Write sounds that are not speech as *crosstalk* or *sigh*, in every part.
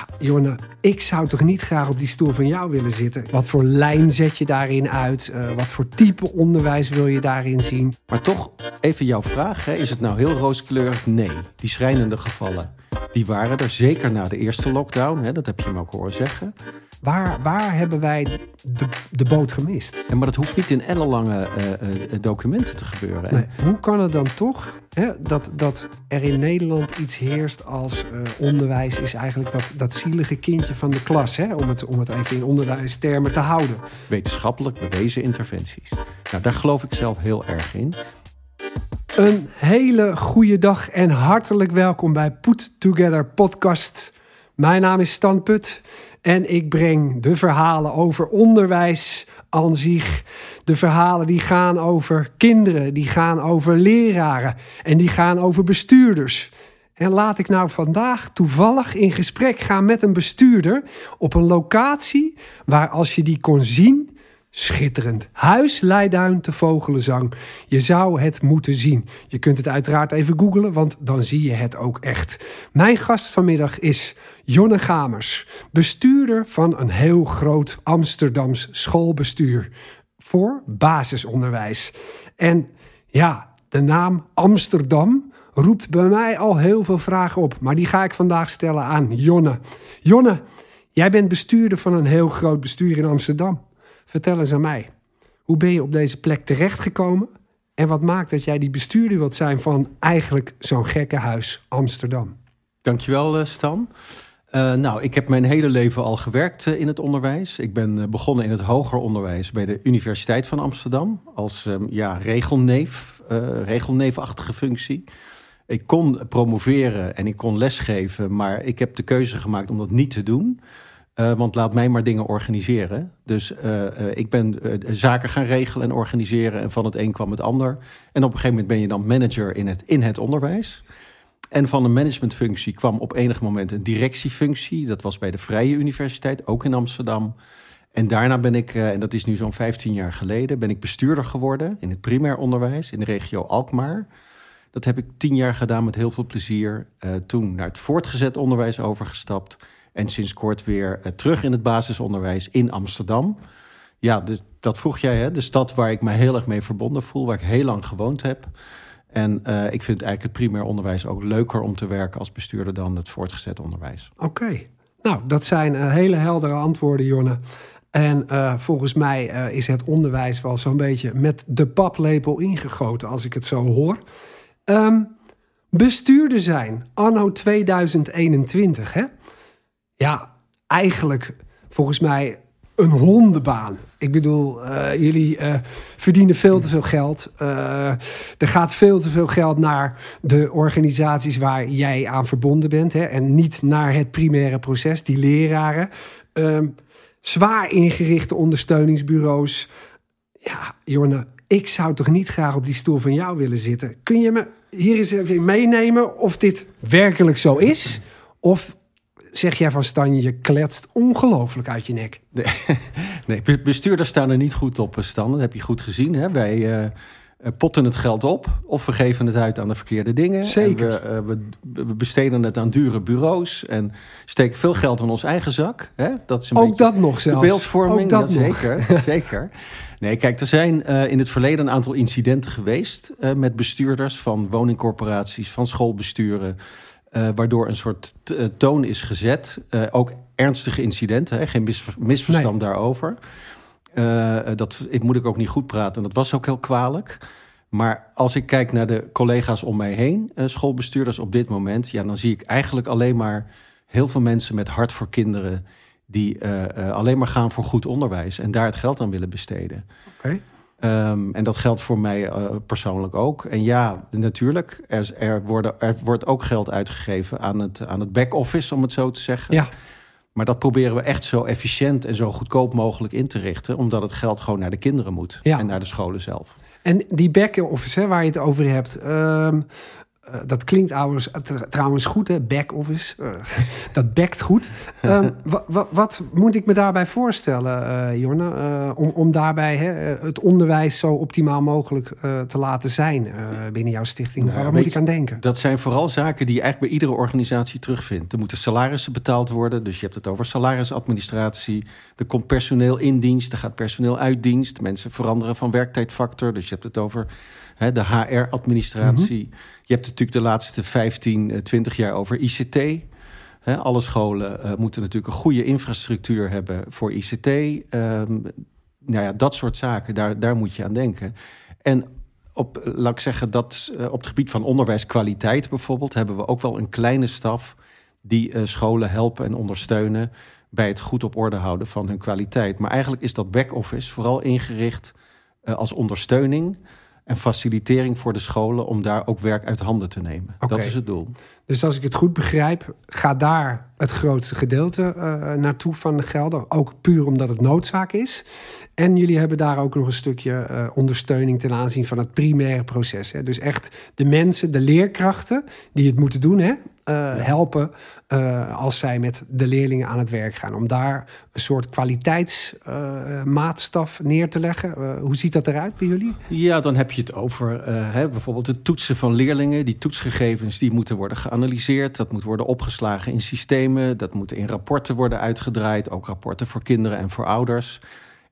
Ja, Jonne, ik zou toch niet graag op die stoel van jou willen zitten? Wat voor lijn zet je daarin uit? Uh, wat voor type onderwijs wil je daarin zien? Maar toch, even jouw vraag. Hè? Is het nou heel rooskleurig? Nee. Die schrijnende gevallen, die waren er zeker na de eerste lockdown. Hè? Dat heb je me ook horen zeggen. Waar, waar hebben wij de, de boot gemist? En maar dat hoeft niet in ellenlange uh, documenten te gebeuren. Nee. Hoe kan het dan toch hè, dat, dat er in Nederland iets heerst als uh, onderwijs is eigenlijk dat, dat zielige kindje van de klas, hè, om, het, om het even in onderwijstermen te houden? Wetenschappelijk bewezen interventies. Nou, daar geloof ik zelf heel erg in. Een hele goede dag en hartelijk welkom bij Put Together Podcast. Mijn naam is Stan Put. En ik breng de verhalen over onderwijs aan zich. De verhalen die gaan over kinderen, die gaan over leraren en die gaan over bestuurders. En laat ik nou vandaag toevallig in gesprek gaan met een bestuurder op een locatie waar als je die kon zien, Schitterend. Huis Leiduin te Vogelenzang. Je zou het moeten zien. Je kunt het uiteraard even googlen, want dan zie je het ook echt. Mijn gast vanmiddag is Jonne Gamers, bestuurder van een heel groot Amsterdams schoolbestuur voor basisonderwijs. En ja, de naam Amsterdam roept bij mij al heel veel vragen op, maar die ga ik vandaag stellen aan Jonne. Jonne, jij bent bestuurder van een heel groot bestuur in Amsterdam. Vertel eens aan mij. Hoe ben je op deze plek terechtgekomen? En wat maakt dat jij die bestuurder wilt zijn van eigenlijk zo'n gekke huis Amsterdam? Dankjewel, eh, Stan. Uh, nou, ik heb mijn hele leven al gewerkt uh, in het onderwijs. Ik ben begonnen in het hoger onderwijs bij de Universiteit van Amsterdam als um, ja, regelneef, regelneefachtige functie. Ik kon promoveren en ik kon lesgeven, maar ik heb de keuze gemaakt om dat niet te doen. Uh, want laat mij maar dingen organiseren. Dus uh, uh, ik ben zaken gaan regelen en organiseren. En van het een kwam het ander. En op een gegeven moment ben je dan manager in het, in het onderwijs. En van een managementfunctie kwam op enig moment een directiefunctie. Dat was bij de Vrije Universiteit, ook in Amsterdam. En daarna ben ik, en dat is nu zo'n 15 jaar geleden, ben ik bestuurder geworden in het primair onderwijs in de regio Alkmaar. Dat heb ik tien jaar gedaan met heel veel plezier. toen naar het voortgezet onderwijs overgestapt. En sinds kort weer uh, terug in het basisonderwijs in Amsterdam. Ja, dus dat vroeg jij, hè? de stad waar ik me heel erg mee verbonden voel, waar ik heel lang gewoond heb. En uh, ik vind eigenlijk het primair onderwijs ook leuker om te werken als bestuurder dan het voortgezet onderwijs. Oké, nou dat zijn uh, hele heldere antwoorden, Jonne. En volgens mij is het onderwijs wel zo'n beetje met de paplepel ingegoten, als ik het zo hoor. Um, bestuurder zijn, anno 2021, hè? Ja, eigenlijk volgens mij een hondenbaan. Ik bedoel, uh, jullie uh, verdienen veel te veel geld. Uh, er gaat veel te veel geld naar de organisaties waar jij aan verbonden bent. Hè, en niet naar het primaire proces, die leraren. Ehm, zwaar ingerichte ondersteuningsbureaus. Ja, Jorne, ik zou toch niet graag op die stoel van jou willen zitten. Kun je me hier eens even meenemen of dit werkelijk zo is? Of zeg jij van Stan, je kletst ongelooflijk uit je nek. Nee, *laughs* nee, bestuurders staan er niet goed op, eh, Stan. Dat heb je goed gezien. Hè? Wij uh, potten het geld op of we geven het uit aan de verkeerde dingen. Zeker. We, uh, we, we, besteden het aan dure bureaus en steken veel geld in ons eigen zak. Hè? Dat is een Ook dat nog zelfs. beeldvorming, Ook dat ja, zeker, *laughs* zeker. Nee, kijk, er zijn uh, in het verleden een aantal incidenten geweest... Met bestuurders van woningcorporaties, van schoolbesturen... Uh, waardoor een soort uh, toon is gezet. Uh, ook ernstige incidenten, hè? geen mis misverstand nee. daarover. dat ik, moet ik ook niet goed praten. Dat was ook heel kwalijk. Maar als ik kijk naar de collega's om mij heen, schoolbestuurders op dit moment, ja, dan zie ik eigenlijk alleen maar heel veel mensen met hart voor kinderen die alleen maar gaan voor goed onderwijs en daar het geld aan willen besteden. Okay. Um, en dat geldt voor mij uh, persoonlijk ook. En ja, natuurlijk, er, er, worden, er wordt ook geld uitgegeven aan het, aan het back-office, om het zo te zeggen. Ja. Maar dat proberen we echt zo efficiënt en zo goedkoop mogelijk in te richten, omdat het geld gewoon naar de kinderen moet ja. en naar de scholen zelf. En die back-office waar je het over hebt, um, eh, dat klinkt trouwens, trouwens goed, hè? Back-office. *laughs* Dat backt goed. *laughs* Um, wat moet ik me daarbij voorstellen, uh, Jorne? om, om daarbij hè, het onderwijs zo optimaal mogelijk te laten zijn binnen jouw stichting? Nou, Waar moet ik aan denken? Dat zijn vooral zaken die je eigenlijk bij iedere organisatie terugvindt. Er moeten salarissen betaald worden. Dus je hebt het over salarisadministratie. Er komt personeel in dienst. Er gaat personeel uit dienst. Mensen veranderen van werktijdfactor. Dus je hebt het over hè, de HR-administratie. Mhm. Je hebt natuurlijk de laatste 15, 20 eh, jaar over ICT. alle scholen uh, moeten natuurlijk een goede infrastructuur hebben voor ICT. Um, nou ja, dat soort zaken, daar, daar moet je aan denken. En op, laat ik zeggen, dat op het gebied van onderwijskwaliteit bijvoorbeeld, hebben we ook wel een kleine staf die scholen helpen en ondersteunen bij het goed op orde houden van hun kwaliteit. Maar eigenlijk is dat back-office vooral ingericht als ondersteuning en facilitering voor de scholen om daar ook werk uit handen te nemen. Dat is het doel. Dus als ik het goed begrijp, gaat daar het grootste gedeelte uh, naartoe van de gelden. Ook puur omdat het noodzaak is. En jullie hebben daar ook nog een stukje uh, ondersteuning ten aanzien van het primaire proces. Hè? Dus echt de mensen, de leerkrachten die het moeten doen, hè? Uh, helpen uh, als zij met de leerlingen aan het werk gaan. Om daar een soort kwaliteitsmaatstaf neer te leggen. hoe ziet dat eruit bij jullie? Ja, dan heb je het over hè, bijvoorbeeld het toetsen van leerlingen. Die toetsgegevens die moeten worden geanalyseerd. Dat moet worden opgeslagen in systemen. Dat moet in rapporten worden uitgedraaid. Ook rapporten voor kinderen en voor ouders.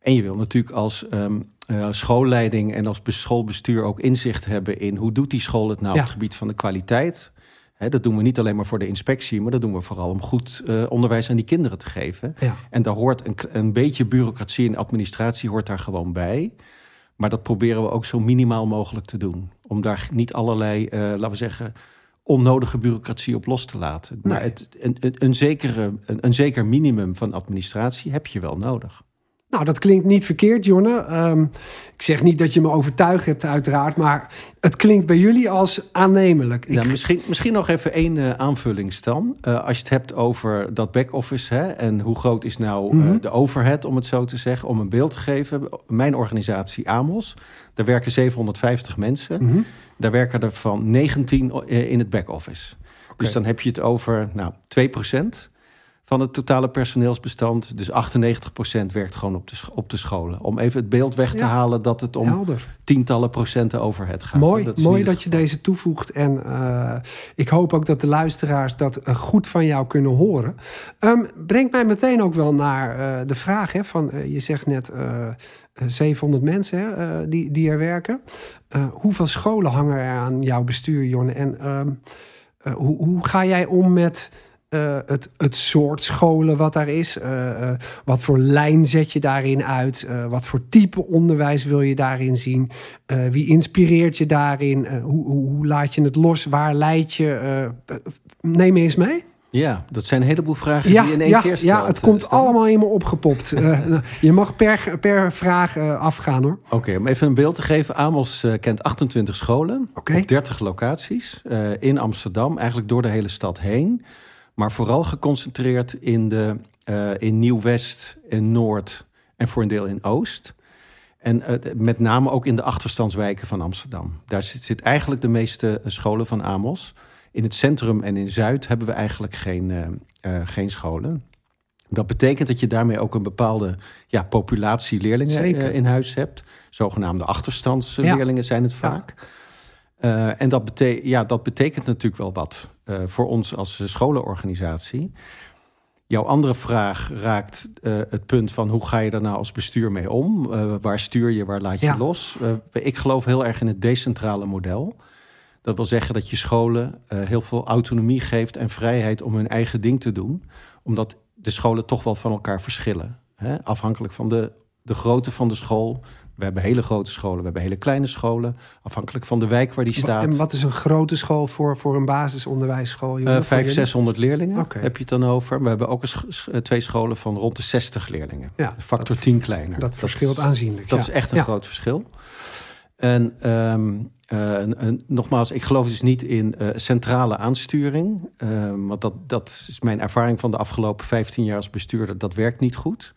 En je wil natuurlijk als um, uh, schoolleiding en als schoolbestuur ook inzicht hebben in hoe doet die school het nou op het gebied van de kwaliteit. He, dat doen we niet alleen maar voor de inspectie, maar dat doen we vooral om goed uh, onderwijs aan die kinderen te geven. Ja. En daar hoort een, een beetje bureaucratie en administratie hoort daar gewoon bij. Maar dat proberen we ook zo minimaal mogelijk te doen. Om daar niet allerlei, uh, laten we zeggen, onnodige bureaucratie op los te laten. Nee. Maar het, een, een, een, zekere, een, een zeker minimum van administratie heb je wel nodig. Nou, dat klinkt niet verkeerd, Jonne. Um, ik zeg niet dat je me overtuigd hebt, uiteraard, maar het klinkt bij jullie als aannemelijk. Ja, misschien, misschien nog even één uh, aanvulling, Stan. Uh, als je het hebt over dat back-office en hoe groot is nou mm -hmm. uh, de overhead, om het zo te zeggen, om een beeld te geven. Mijn organisatie Amos, daar werken 750 mensen. Mm -hmm. Daar werken er van 19 in het back-office. Okay. Dus dan heb je het over nou, 2 procent van het totale personeelsbestand. Dus 98% werkt gewoon op de, op de scholen. Om even het beeld weg te halen dat het om Helder. tientallen procenten over het gaat. Mooi dat, mooi dat je deze toevoegt. En uh, ik hoop ook dat de luisteraars dat uh, goed van jou kunnen horen. Um, brengt mij meteen ook wel naar uh, de vraag hè, van, je zegt net... 700 mensen hè, die, die er werken. hoeveel scholen hangen er aan jouw bestuur, Jonne? En um, hoe, hoe ga jij om met uh, het, het soort scholen wat daar is. Uh, uh, wat voor lijn zet je daarin uit? wat voor type onderwijs wil je daarin zien? wie inspireert je daarin? Hoe, hoe, hoe, laat je het los? Waar leid je? neem eens mee. Ja, dat zijn een heleboel vragen ja, die in één ja, keer stelt. Ja, het komt allemaal in me opgepopt. *laughs* Je mag per, per vraag afgaan hoor. Oké, okay, om even een beeld te geven. Amos kent 28 scholen okay. op 30 locaties in Amsterdam. Eigenlijk door de hele stad heen. Maar vooral geconcentreerd in, de, uh, in Nieuw-West, in Noord en voor een deel in Oost. En uh, met name ook in de achterstandswijken van Amsterdam. Daar zit, zit, eigenlijk de meeste eh, scholen van Amos. In het centrum en in Zuid hebben we eigenlijk geen, uh, geen scholen. Dat betekent dat je daarmee ook een bepaalde ja, populatie leerlingen in huis hebt. Zogenaamde achterstandsleerlingen ja. zijn het vaak. Ja. Uh, en dat, bete ja, dat betekent natuurlijk wel wat uh, voor ons als scholenorganisatie. Jouw andere vraag raakt uh, het punt van hoe ga je daar nou als bestuur mee om? waar stuur je, waar laat je ja. los? ik geloof heel erg in het decentrale model. Dat wil zeggen dat je scholen heel veel autonomie geeft en vrijheid om hun eigen ding te doen. Omdat de scholen toch wel van elkaar verschillen. Hè? Afhankelijk van de, de grootte van de school, we hebben hele grote scholen, we hebben hele kleine scholen. Afhankelijk van de wijk waar die staat. En wat is een grote school voor, voor een basisonderwijsschool? Uh, vijf, zeshonderd leerlingen okay. heb je het dan over. We hebben ook een twee scholen van rond de 60 leerlingen. Ja, Factor dat, 10 kleiner. Dat, verschilt aanzienlijk. Dat ja. is echt een ja. groot verschil. En um, uh, en, en, nogmaals, ik geloof dus niet in uh, centrale aansturing. Uh, want dat, dat is mijn ervaring van de afgelopen 15 jaar als bestuurder. Dat werkt niet goed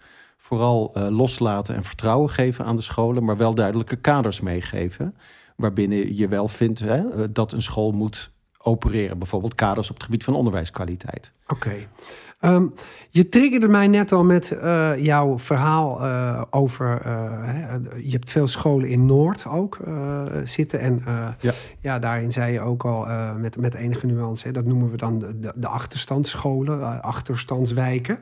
vooral uh, loslaten en vertrouwen geven aan de scholen, maar wel duidelijke kaders meegeven. Waarbinnen je wel vindt hè, dat een school moet opereren. Bijvoorbeeld kaders op het gebied van onderwijskwaliteit. Oké. Ehm, je triggerde mij net al met uh, jouw verhaal uh, over. Uh, je hebt veel scholen in Noord ook zitten. En ja. ja. daarin zei je ook al met, met enige nuance. Hè, dat noemen we dan de, de achterstandsscholen, achterstandswijken.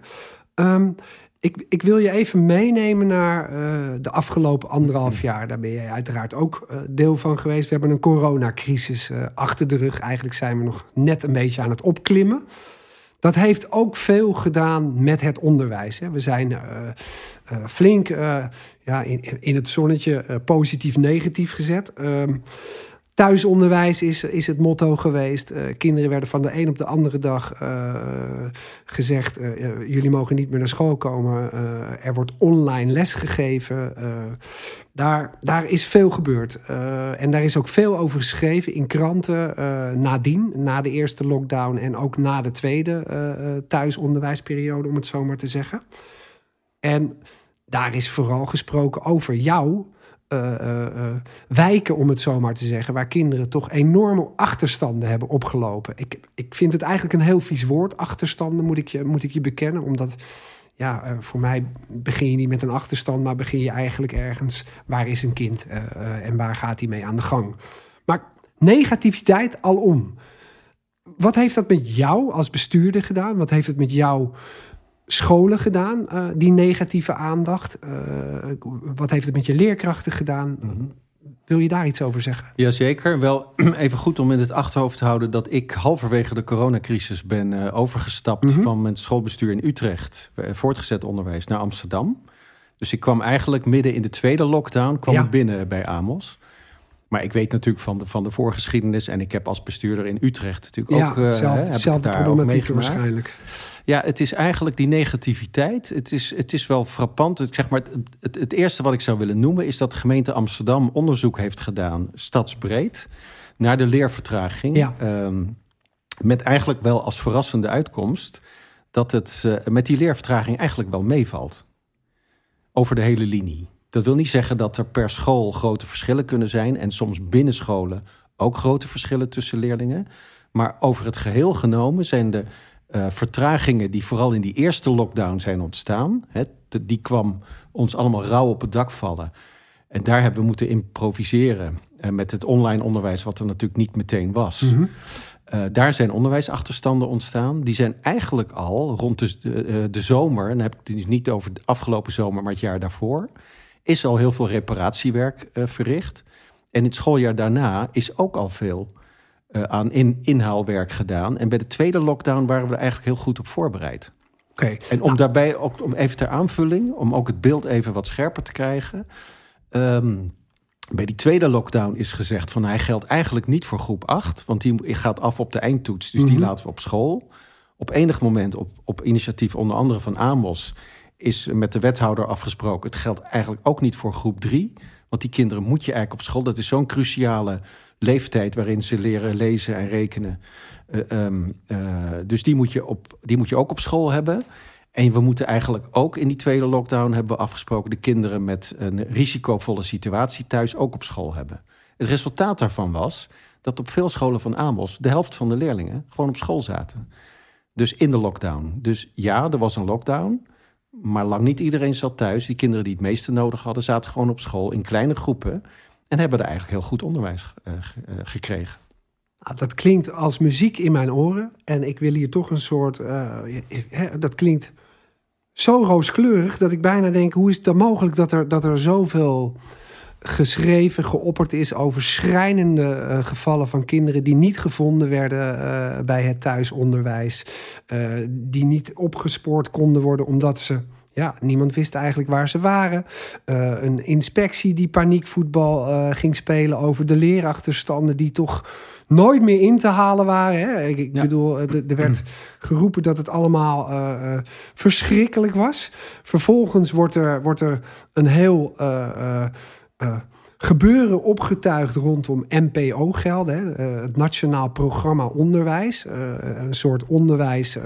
Um, ik, ik, wil je even meenemen naar de afgelopen anderhalf jaar. Daar ben jij uiteraard ook deel van geweest. We hebben een coronacrisis achter de rug. Eigenlijk zijn we nog net een beetje aan het opklimmen. Dat heeft ook veel gedaan met het onderwijs. We zijn flink ja, in, in het zonnetje positief-negatief gezet. Thuisonderwijs is, is het motto geweest. Uh, kinderen werden van de een op de andere dag uh, gezegd: uh, jullie mogen niet meer naar school komen. er wordt online les gegeven. daar, daar is veel gebeurd. en daar is ook veel over geschreven in kranten nadien, na de eerste lockdown en ook na de tweede thuisonderwijsperiode, om het zo maar te zeggen. En daar is vooral gesproken over jou uh, wijken, om het zo maar te zeggen, waar kinderen toch enorme achterstanden hebben opgelopen. Ik, ik vind het eigenlijk een heel vies woord, achterstanden, moet ik je, moet ik je bekennen. Omdat, ja, voor mij begin je niet met een achterstand, maar begin je eigenlijk ergens, waar is een kind en waar gaat hij mee aan de gang? Maar negativiteit alom. Wat heeft dat met jou als bestuurder gedaan? Wat heeft het met jou scholen gedaan, uh, die negatieve aandacht? Uh, wat heeft het met je leerkrachten gedaan? Mm Wil je daar iets over zeggen? Jazeker. Wel *clears throat* even goed om in het achterhoofd te houden dat ik halverwege de coronacrisis ben uh, overgestapt mm -hmm. van mijn schoolbestuur in Utrecht, voortgezet onderwijs, naar Amsterdam. Dus ik kwam eigenlijk midden in de tweede lockdown kwam ja. binnen bij Amos. Maar ik weet natuurlijk van de, van de voorgeschiedenis. En ik heb als bestuurder in Utrecht natuurlijk ja, ook... Uh, zelfde, zelfde problematiek waarschijnlijk. Ja, het is eigenlijk die negativiteit. Het is, het is wel frappant. Het, zeg maar, het, het eerste wat ik zou willen noemen... is dat de gemeente Amsterdam onderzoek heeft gedaan... stadsbreed, naar de leervertraging. Ja. Um, met eigenlijk wel als verrassende uitkomst... dat het uh, met die leervertraging eigenlijk wel meevalt. Over de hele linie. Dat wil niet zeggen dat er per school grote verschillen kunnen zijn... en soms binnen scholen ook grote verschillen tussen leerlingen. Maar over het geheel genomen zijn de uh, vertragingen die vooral in die eerste lockdown zijn ontstaan. Hè, die kwam ons allemaal rauw op het dak vallen. En daar hebben we moeten improviseren uh, met het online onderwijs, wat er natuurlijk niet meteen was. Mm -hmm. uh, daar zijn onderwijsachterstanden ontstaan. Die zijn eigenlijk al rond de, de zomer, en dan heb ik het dus niet over de afgelopen zomer, maar het jaar daarvoor, is al heel veel reparatiewerk verricht. En in het schooljaar daarna is ook al veel uh, aan in, inhaalwerk gedaan. En bij de tweede lockdown waren we er eigenlijk heel goed op voorbereid. Okay. En om nou. daarbij ook om even ter aanvulling, om ook het beeld even wat scherper te krijgen. Um, bij die tweede lockdown is gezegd van hij geldt eigenlijk niet voor groep 8, want die gaat af op de eindtoets, dus mm -hmm. die laten we op school. Op enig moment, op, op initiatief onder andere van Amos, is met de wethouder afgesproken. Het geldt eigenlijk ook niet voor groep 3, want die kinderen moet je eigenlijk op school. Dat is zo'n cruciale leeftijd waarin ze leren lezen en rekenen. Uh, um, uh, dus die moet, je op, die moet je ook op school hebben. En we moeten eigenlijk ook in die tweede lockdown hebben we afgesproken... de kinderen met een risicovolle situatie thuis ook op school hebben. Het resultaat daarvan was dat op veel scholen van Amos... de helft van de leerlingen gewoon op school zaten. Dus in de lockdown. Dus ja, er was een lockdown... Maar lang niet iedereen zat thuis. Die kinderen die het meeste nodig hadden, zaten gewoon op school in kleine groepen. En hebben er eigenlijk heel goed onderwijs uh, gekregen. Nou, dat klinkt als muziek in mijn oren. En ik wil hier toch een soort. Uh, dat klinkt zo rooskleurig dat ik bijna denk: hoe is het dan mogelijk dat er, dat er zoveel geschreven, geopperd is over schrijnende uh, gevallen van kinderen die niet gevonden werden uh, bij het thuisonderwijs, uh, die niet opgespoord konden worden omdat ze ja, niemand wist eigenlijk waar ze waren. Een inspectie die paniekvoetbal ging spelen over de leerachterstanden die toch nooit meer in te halen waren. Hè? Ik, ik ja. bedoel, er werd geroepen dat het allemaal uh, verschrikkelijk was. Vervolgens wordt er, wordt er een heel gebeuren opgetuigd rondom NPO-gelden. het Nationaal Programma Onderwijs. een soort onderwijs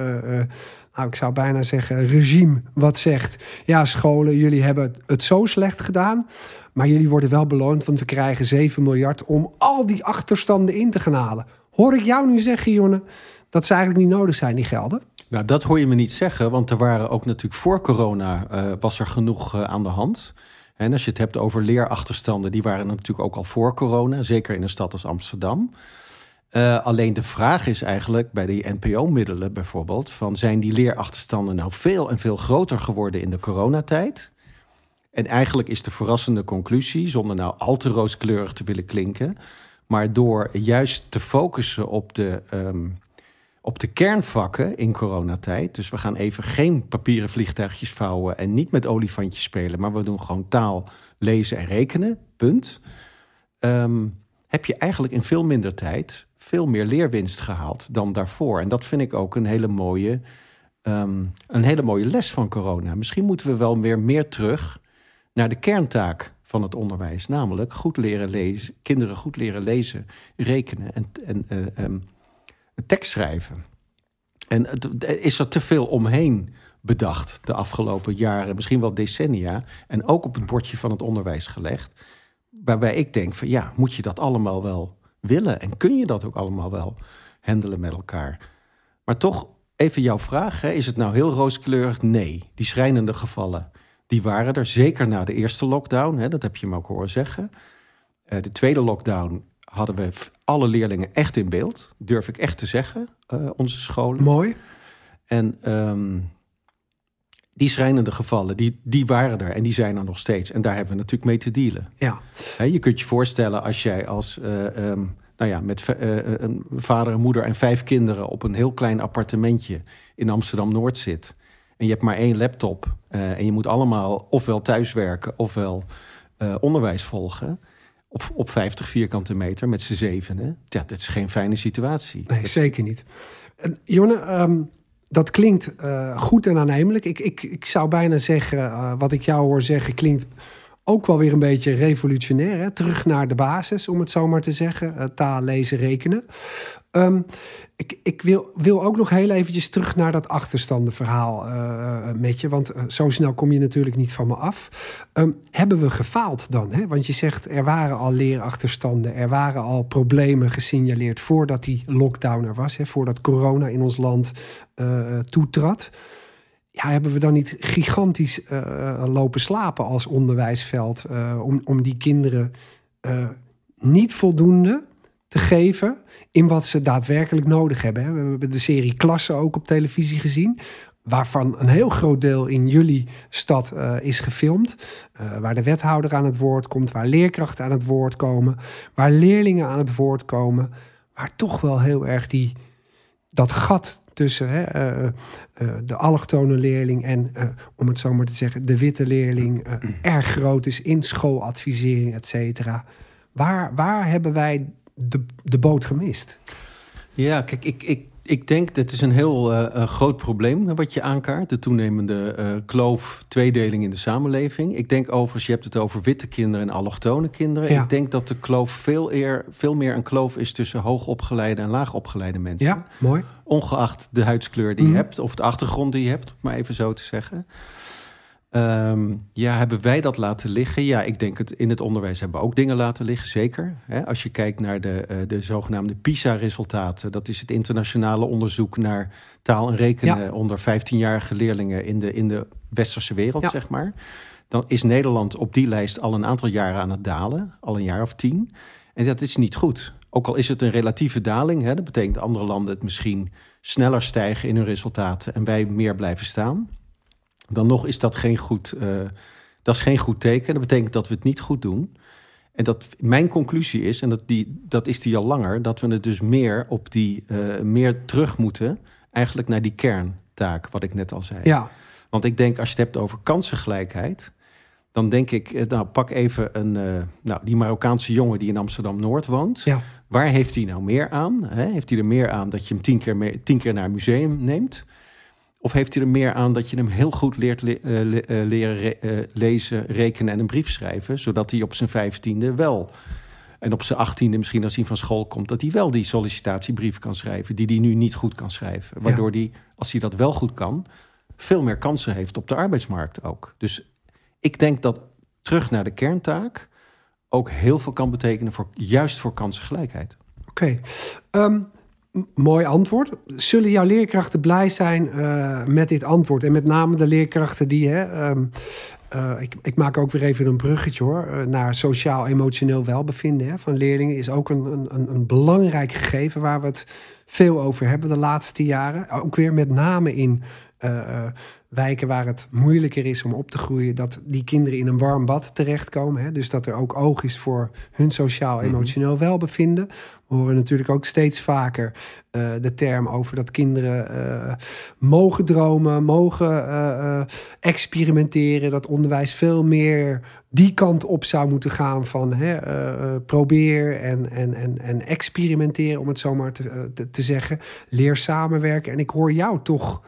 nou, ik zou bijna zeggen, regime wat zegt... ja, scholen, jullie hebben het zo slecht gedaan... maar jullie worden wel beloond, want we krijgen 7 miljard... om al die achterstanden in te gaan halen. Hoor ik jou nu zeggen, Jonne, dat ze eigenlijk niet nodig zijn, die gelden? Nou, dat hoor je me niet zeggen, want er waren ook natuurlijk voor corona was er genoeg aan de hand. En als je het hebt over leerachterstanden, die waren natuurlijk ook al voor corona, zeker in een stad als Amsterdam. Uh, alleen de vraag is eigenlijk bij die NPO-middelen bijvoorbeeld: van zijn die leerachterstanden nou veel en veel groter geworden in de coronatijd? En eigenlijk is de verrassende conclusie, zonder nou al te rooskleurig te willen klinken, maar door juist te focussen op de, um, op de kernvakken in coronatijd. Dus we gaan even geen papieren vliegtuigjes vouwen en niet met olifantjes spelen, maar we doen gewoon taal, lezen en rekenen. Punt. Um, heb je eigenlijk in veel minder tijd veel meer leerwinst gehaald dan daarvoor. En dat vind ik ook een hele mooie, um, een hele mooie les van corona. Misschien moeten we wel weer meer terug naar de kerntaak van het onderwijs. Namelijk goed leren lezen, kinderen goed leren lezen, rekenen en, en uh, um, tekst schrijven. En is er te veel omheen bedacht de afgelopen jaren, misschien wel decennia, en ook op het bordje van het onderwijs gelegd. Waarbij ik denk van ja, moet je dat allemaal wel willen en kun je dat ook allemaal wel handelen met elkaar? Maar toch, even jouw vraag: hè, is het nou heel rooskleurig? Nee, die schrijnende gevallen die waren er zeker na de eerste lockdown. Hè, dat heb je me ook horen zeggen. Uh, de tweede lockdown hadden we alle leerlingen echt in beeld. Durf ik echt te zeggen, uh, onze scholen. Mooi. En um, die schrijnende gevallen, die, die waren er en die zijn er nog steeds. En daar hebben we natuurlijk mee te dealen. Ja. He, je kunt je voorstellen als jij als... Uh, um, nou ja, met uh, een vader, een moeder en vijf kinderen op een heel klein appartementje in Amsterdam Noord zit. En je hebt maar één laptop. Uh, en je moet allemaal ofwel thuiswerken ofwel uh, onderwijs volgen. Op, op 50 vierkante meter met z'n zevenen. Ja, dat is geen fijne situatie. Nee, zeker niet. En, Jonne, um, dat klinkt uh, goed en aannemelijk. Ik, ik, ik zou bijna zeggen, wat ik jou hoor zeggen, klinkt ook wel weer een beetje revolutionair. Hè? Terug naar de basis, om het zo maar te zeggen. taal, lezen, rekenen. Um, ik, ik wil, wil ook nog heel eventjes terug naar dat achterstandenverhaal uh, met je. Want zo snel kom je natuurlijk niet van me af. Um, hebben we gefaald dan? Hè? Want je zegt er waren al leerachterstanden. Er waren al problemen gesignaleerd voordat die lockdown er was. Hè? Voordat corona in ons land uh, toetrad. Ja, hebben we dan niet gigantisch lopen slapen als onderwijsveld... om, om die kinderen niet voldoende te geven in wat ze daadwerkelijk nodig hebben. We hebben de serie Klassen ook op televisie gezien. Waarvan een heel groot deel in jullie stad is gefilmd. Waar de wethouder aan het woord komt, waar leerkrachten aan het woord komen, waar leerlingen aan het woord komen. Waar toch wel heel erg die, dat gat tussen hè, uh, de allochtone leerling en, om het zo maar te zeggen, de witte leerling erg groot is in schooladvisering, et cetera. Waar, waar hebben wij de, de boot gemist? Ja, kijk, ik, ik, ik denk dat is een heel uh, groot probleem wat je aankaart. De toenemende uh, kloof, tweedeling in de samenleving. Ik denk overigens, je hebt het over witte kinderen en allochtone kinderen. Ja. Ik denk dat de kloof veel, eer, veel meer een kloof is tussen hoogopgeleide en laagopgeleide mensen. Ja, mooi. Ongeacht de huidskleur die mm. je hebt of de achtergrond die je hebt, om maar even zo te zeggen. Um, ja, hebben wij dat laten liggen? Ja, ik denk het in het onderwijs hebben we ook dingen laten liggen, zeker. He, als je kijkt naar de, uh, de zogenaamde PISA-resultaten, dat is het internationale onderzoek naar taal en rekenen ja. onder 15-jarige leerlingen in de, in de westerse wereld, ja. zeg maar. Dan is Nederland op die lijst al een aantal jaren aan het dalen, al een jaar of tien. En dat is niet goed. Ook al is het een relatieve daling, hè, dat betekent dat andere landen het misschien sneller stijgen in hun resultaten en wij meer blijven staan dan nog is dat geen goed, uh, dat is geen goed teken. Dat betekent dat we het niet goed doen. En dat mijn conclusie is, en dat, die, dat is die al langer, dat we het dus meer op die uh, meer terug moeten, eigenlijk naar die kerntaak, wat ik net al zei. Ja. Want ik denk, als je het hebt over kansengelijkheid, dan denk ik, eh, nou pak even een, uh, nou, die Marokkaanse jongen die in Amsterdam Noord woont. Ja. Waar heeft hij nou meer aan? Hè? Heeft hij er meer aan dat je hem tien keer, mee, tien keer naar een museum neemt? Of heeft hij er meer aan dat je hem heel goed leert le uh, leren re uh, lezen, rekenen en een brief schrijven, zodat hij op zijn vijftiende wel en op zijn achttiende misschien als hij van school komt, dat hij wel die sollicitatiebrief kan schrijven, die hij nu niet goed kan schrijven. Waardoor ja. hij, als hij dat wel goed kan, veel meer kansen heeft op de arbeidsmarkt ook. Dus ik denk dat terug naar de kerntaak ook heel veel kan betekenen voor juist voor kansengelijkheid. Oké. Ehm, mooi antwoord. Zullen jouw leerkrachten blij zijn eh, met dit antwoord? En met name de leerkrachten die... Hè, ehm, eh, ik, ik maak ook weer even een bruggetje hoor. eh, naar sociaal-emotioneel welbevinden hè, van leerlingen is ook een, een, een- een belangrijk gegeven waar we het veel over hebben de laatste jaren. Ook weer met name in eh, eh, wijken waar het moeilijker is om op te groeien, dat die kinderen in een warm bad terechtkomen. Hè? Dus dat er ook oog is voor hun sociaal-emotioneel welbevinden. We horen natuurlijk ook steeds vaker eh, de term over dat kinderen mogen dromen, mogen experimenteren. Dat onderwijs veel meer die kant op zou moeten gaan van hè, probeer en, en, en, en experimenteren, om het zo maar te, te, te zeggen. Leer samenwerken. En ik hoor jou toch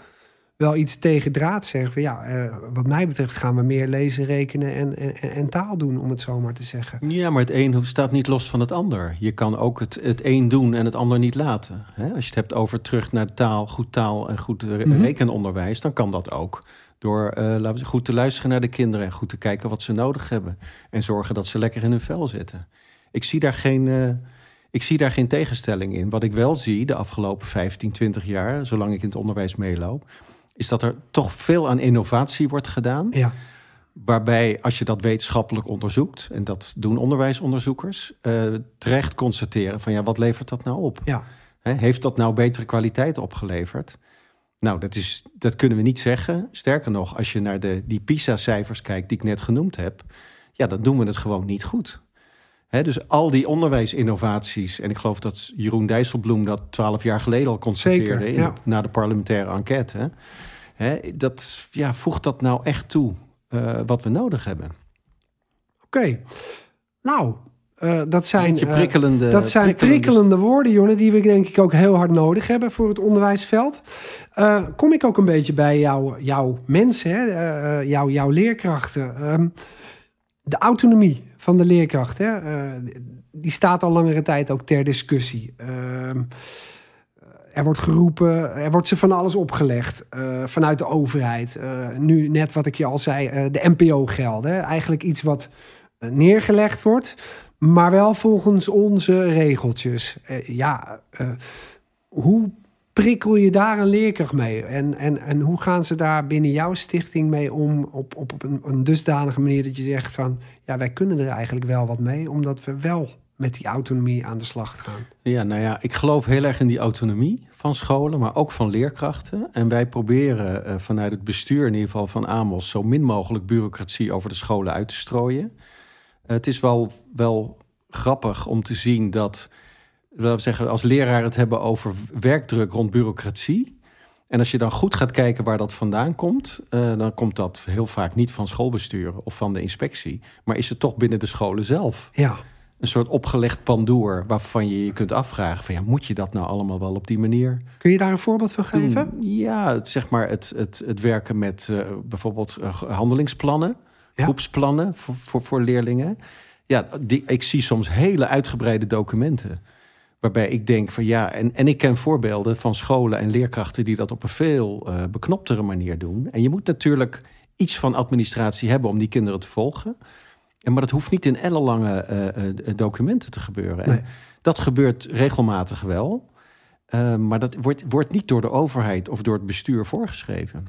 wel iets tegen draad zeggen. Van, ja, eh, wat mij betreft gaan we meer lezen, rekenen en, en, en taal doen, om het zo maar te zeggen. Ja, maar het een staat niet los van het ander. Je kan ook het, het een doen en het ander niet laten. Hè? Als je het hebt over terug naar taal, goed taal en goed re- Mhm. rekenonderwijs, dan kan dat ook. Door eh, laten we goed te luisteren naar de kinderen en goed te kijken wat ze nodig hebben. En zorgen dat ze lekker in hun vel zitten. Ik zie daar geen, eh, ik zie daar geen tegenstelling in. Wat ik wel zie de afgelopen 15, 20 jaar, zolang ik in het onderwijs meeloop, is dat er toch veel aan innovatie wordt gedaan. Ja, Waarbij, als je dat wetenschappelijk onderzoekt, en dat doen onderwijsonderzoekers, eh, terecht constateren van ja, wat levert dat nou op? ja. Heeft dat nou betere kwaliteit opgeleverd? Nou, dat, is, dat kunnen we niet zeggen. Sterker nog, als je naar de, die PISA-cijfers kijkt die ik net genoemd heb, ja, dan doen we het gewoon niet goed. Dus al die onderwijsinnovaties, en ik geloof dat Jeroen Dijsselbloem dat twaalf jaar geleden al constateerde Zeker, ja. na de parlementaire enquête. Hè, dat, ja, voegt dat nou echt toe eh, wat we nodig hebben? Oké. Nou, eh, dat zijn, eh, prikkelende, dat zijn prikkelende woorden, Jonne, die we denk ik ook heel hard nodig hebben voor het onderwijsveld. Eh, kom ik ook een beetje bij jou, jouw mensen, hè? eh, eh, jouw, jouw leerkrachten. Ehm, de autonomie van de leerkracht, hè? eh, die staat al langere tijd ook ter discussie. Ehm, er wordt geroepen, er wordt ze van alles opgelegd eh, vanuit de overheid. Eh, nu net wat ik je al zei, de NPO-gelden. Eigenlijk iets wat neergelegd wordt, maar wel volgens onze regeltjes. Ja, hoe prikkel je daar een leerkracht mee? En, en, en hoe gaan ze daar binnen jouw stichting mee om op, op een, een dusdanige manier dat je zegt van... ja, wij kunnen er eigenlijk wel wat mee, omdat we wel met die autonomie aan de slag gaan. Ja, nou ja, ik geloof heel erg in die autonomie van scholen, maar ook van leerkrachten. En wij proberen eh, vanuit het bestuur in ieder geval van Amos zo min mogelijk bureaucratie over de scholen uit te strooien. Het is wel, wel grappig om te zien dat, laten we zeggen, als leraar het hebben over werkdruk rond bureaucratie. En als je dan goed gaat kijken waar dat vandaan komt, eh, dan komt dat heel vaak niet van schoolbesturen of van de inspectie, maar is het toch binnen de scholen zelf Ja, een soort opgelegd pandoer waarvan je je kunt afvragen van ja, moet je dat nou allemaal wel op die manier kun je daar een voorbeeld van doen? geven? Ja, het, zeg maar het, het, het werken met eh, bijvoorbeeld eh, handelingsplannen, Ja. groepsplannen voor, voor, voor leerlingen. Ja, die, ik zie soms hele uitgebreide documenten. Waarbij ik denk van ja, en, en ik ken voorbeelden van scholen en leerkrachten die dat op een veel eh, beknoptere manier doen. En je moet natuurlijk iets van administratie hebben om die kinderen te volgen. En, maar dat hoeft niet in ellenlange eh, documenten te gebeuren. Nee. En dat gebeurt regelmatig wel. Maar dat wordt, wordt niet door de overheid of door het bestuur voorgeschreven.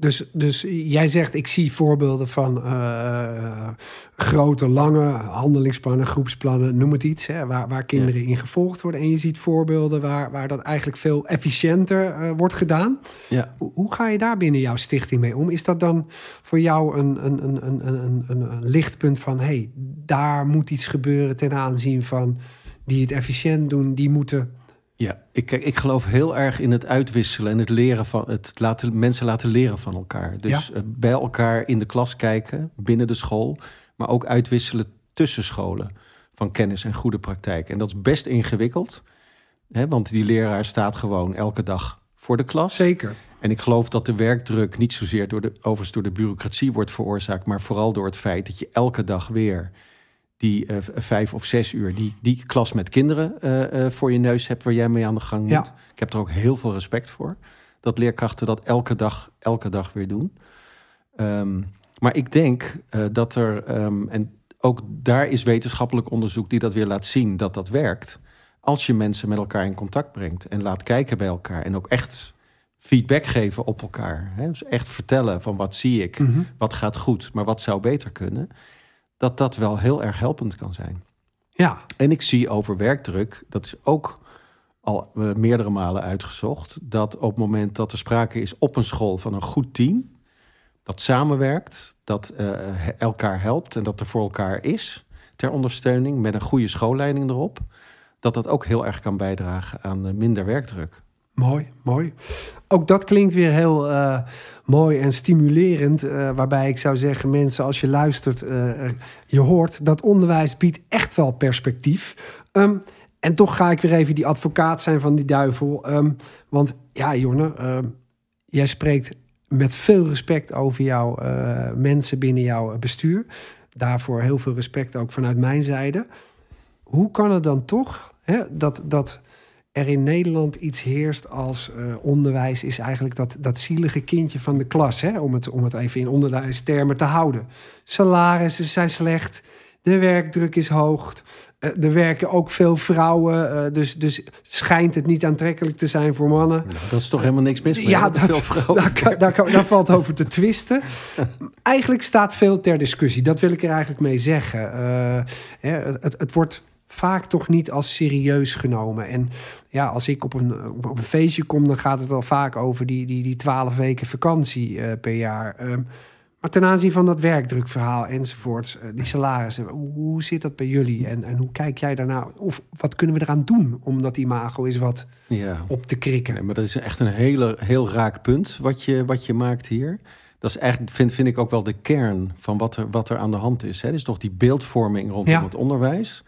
Dus, dus jij zegt, ik zie voorbeelden van eh, grote, lange handelingsplannen, groepsplannen, noem het iets, hè, waar, waar kinderen in gevolgd worden. En je ziet voorbeelden waar, waar dat eigenlijk veel efficiënter eh, wordt gedaan. Ja. Hoe, hoe ga je daar binnen jouw stichting mee om? Is dat dan voor jou een, een, een, een, een, een, een lichtpunt van, hé, hey, daar moet iets gebeuren ten aanzien van die het efficiënt doen, die moeten... Ja, ik, ik geloof heel erg in het uitwisselen en het leren van het laten, mensen laten leren van elkaar. Dus eh, bij elkaar in de klas kijken, binnen de school, maar ook uitwisselen tussen scholen van kennis en goede praktijk. En dat is best ingewikkeld, hè, want die leraar staat gewoon elke dag voor de klas. Zeker. En ik geloof dat de werkdruk niet zozeer door de, overigens door de bureaucratie wordt veroorzaakt, maar vooral door het feit dat je elke dag weer die eh, vijf of zes uur die, die klas met kinderen eh, eh, voor je neus hebt waar jij mee aan de gang moet. Ja. Ik heb er ook heel veel respect voor. Dat leerkrachten dat elke dag, elke dag weer doen. Ehm, maar ik denk dat er, ehm, en ook daar is wetenschappelijk onderzoek die dat weer laat zien dat dat werkt. Als je mensen met elkaar in contact brengt en laat kijken bij elkaar en ook echt feedback geven op elkaar. Hè? Dus echt vertellen van wat zie ik, Mhm. wat gaat goed, maar wat zou beter kunnen. Dat dat wel heel erg helpend kan zijn. Ja, En ik zie over werkdruk, dat is ook al eh, meerdere malen uitgezocht, dat op het moment dat er sprake is op een school van een goed team, dat samenwerkt, dat eh, elkaar helpt en dat er voor elkaar is ter ondersteuning met een goede schoolleiding erop, dat dat ook heel erg kan bijdragen aan eh, minder werkdruk. Mooi, mooi. Ook dat klinkt weer heel eh, mooi en stimulerend. eh, waarbij ik zou zeggen, mensen, als je luistert, eh, je hoort dat onderwijs biedt echt wel perspectief. Ehm, en toch ga ik weer even die advocaat zijn van die duivel. Ehm, want ja, Jonne, ehm, jij spreekt met veel respect over jouw mensen binnen jouw bestuur. Daarvoor heel veel respect ook vanuit mijn zijde. Hoe kan het dan toch hè, dat, dat er in Nederland iets heerst als eh, onderwijs is eigenlijk dat, dat zielige kindje van de klas, hè, om, het, om het even in onderwijstermen te houden. Salarissen zijn slecht, de werkdruk is hoog, eh, er werken ook veel vrouwen, eh, dus, dus schijnt het niet aantrekkelijk te zijn voor mannen. Nou, dat is toch helemaal niks mis mee. Ja, dat, veel vrouwen. daar, kan- daar, kan- daar valt over te twisten. *laughs* Eigenlijk staat veel ter discussie. Dat wil ik er eigenlijk mee zeggen. Hè, het, het, het wordt vaak toch niet als serieus genomen. En ja, als ik op een, op een feestje kom, dan gaat het al vaak over die, die, die 12 weken vakantie eh, per jaar. Ehm, maar ten aanzien van dat werkdrukverhaal enzovoorts, eh, die salarissen, hoe, hoe zit dat bij jullie? En, en hoe kijk jij daarna? Of wat kunnen we eraan doen om dat imago eens wat Ja. op te krikken? Nee, maar dat is echt een hele, heel raak punt wat je, wat je maakt hier. Dat is eigenlijk, vind, vind ik ook wel de kern van wat er, wat er aan de hand is. Hè. Dus toch die beeldvorming rondom Ja. het onderwijs.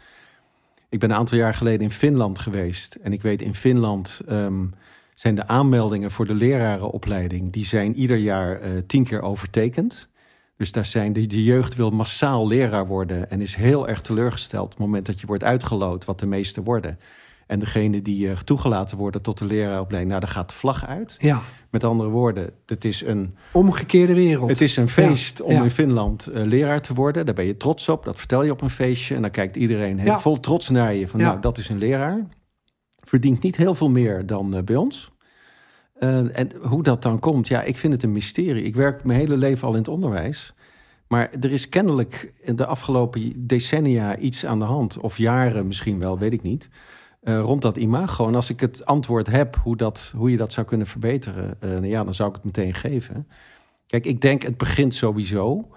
Ik ben een aantal jaar geleden in Finland geweest. En ik weet in Finland ehm, zijn de aanmeldingen voor de lerarenopleiding... die zijn ieder jaar eh, tien keer overtekend. Dus daar zijn de, de jeugd wil massaal leraar worden... en is heel erg teleurgesteld op het moment dat je wordt uitgeloot... wat de meeste worden. En degene die eh, toegelaten worden tot de leraaropleiding... nou, daar gaat de vlag uit. Ja, Met andere woorden, het is een, omgekeerde wereld. het is een feest Ja, om ja. in Finland eh, leraar te worden. Daar ben je trots op. Dat vertel je op een feestje. En dan kijkt iedereen heel Ja. vol trots naar je. Van nou, dat is een leraar. Verdient niet heel veel meer dan eh, bij ons. En hoe dat dan komt, ja, ik vind het een mysterie. Ik werk mijn hele leven al in het onderwijs. Maar er is kennelijk in de afgelopen decennia iets aan de hand. Of jaren misschien wel, weet ik niet. Eh, rond dat imago. En als ik het antwoord heb hoe, dat, hoe je dat zou kunnen verbeteren, eh, nou ja, dan zou ik het meteen geven. Kijk, ik denk het begint sowieso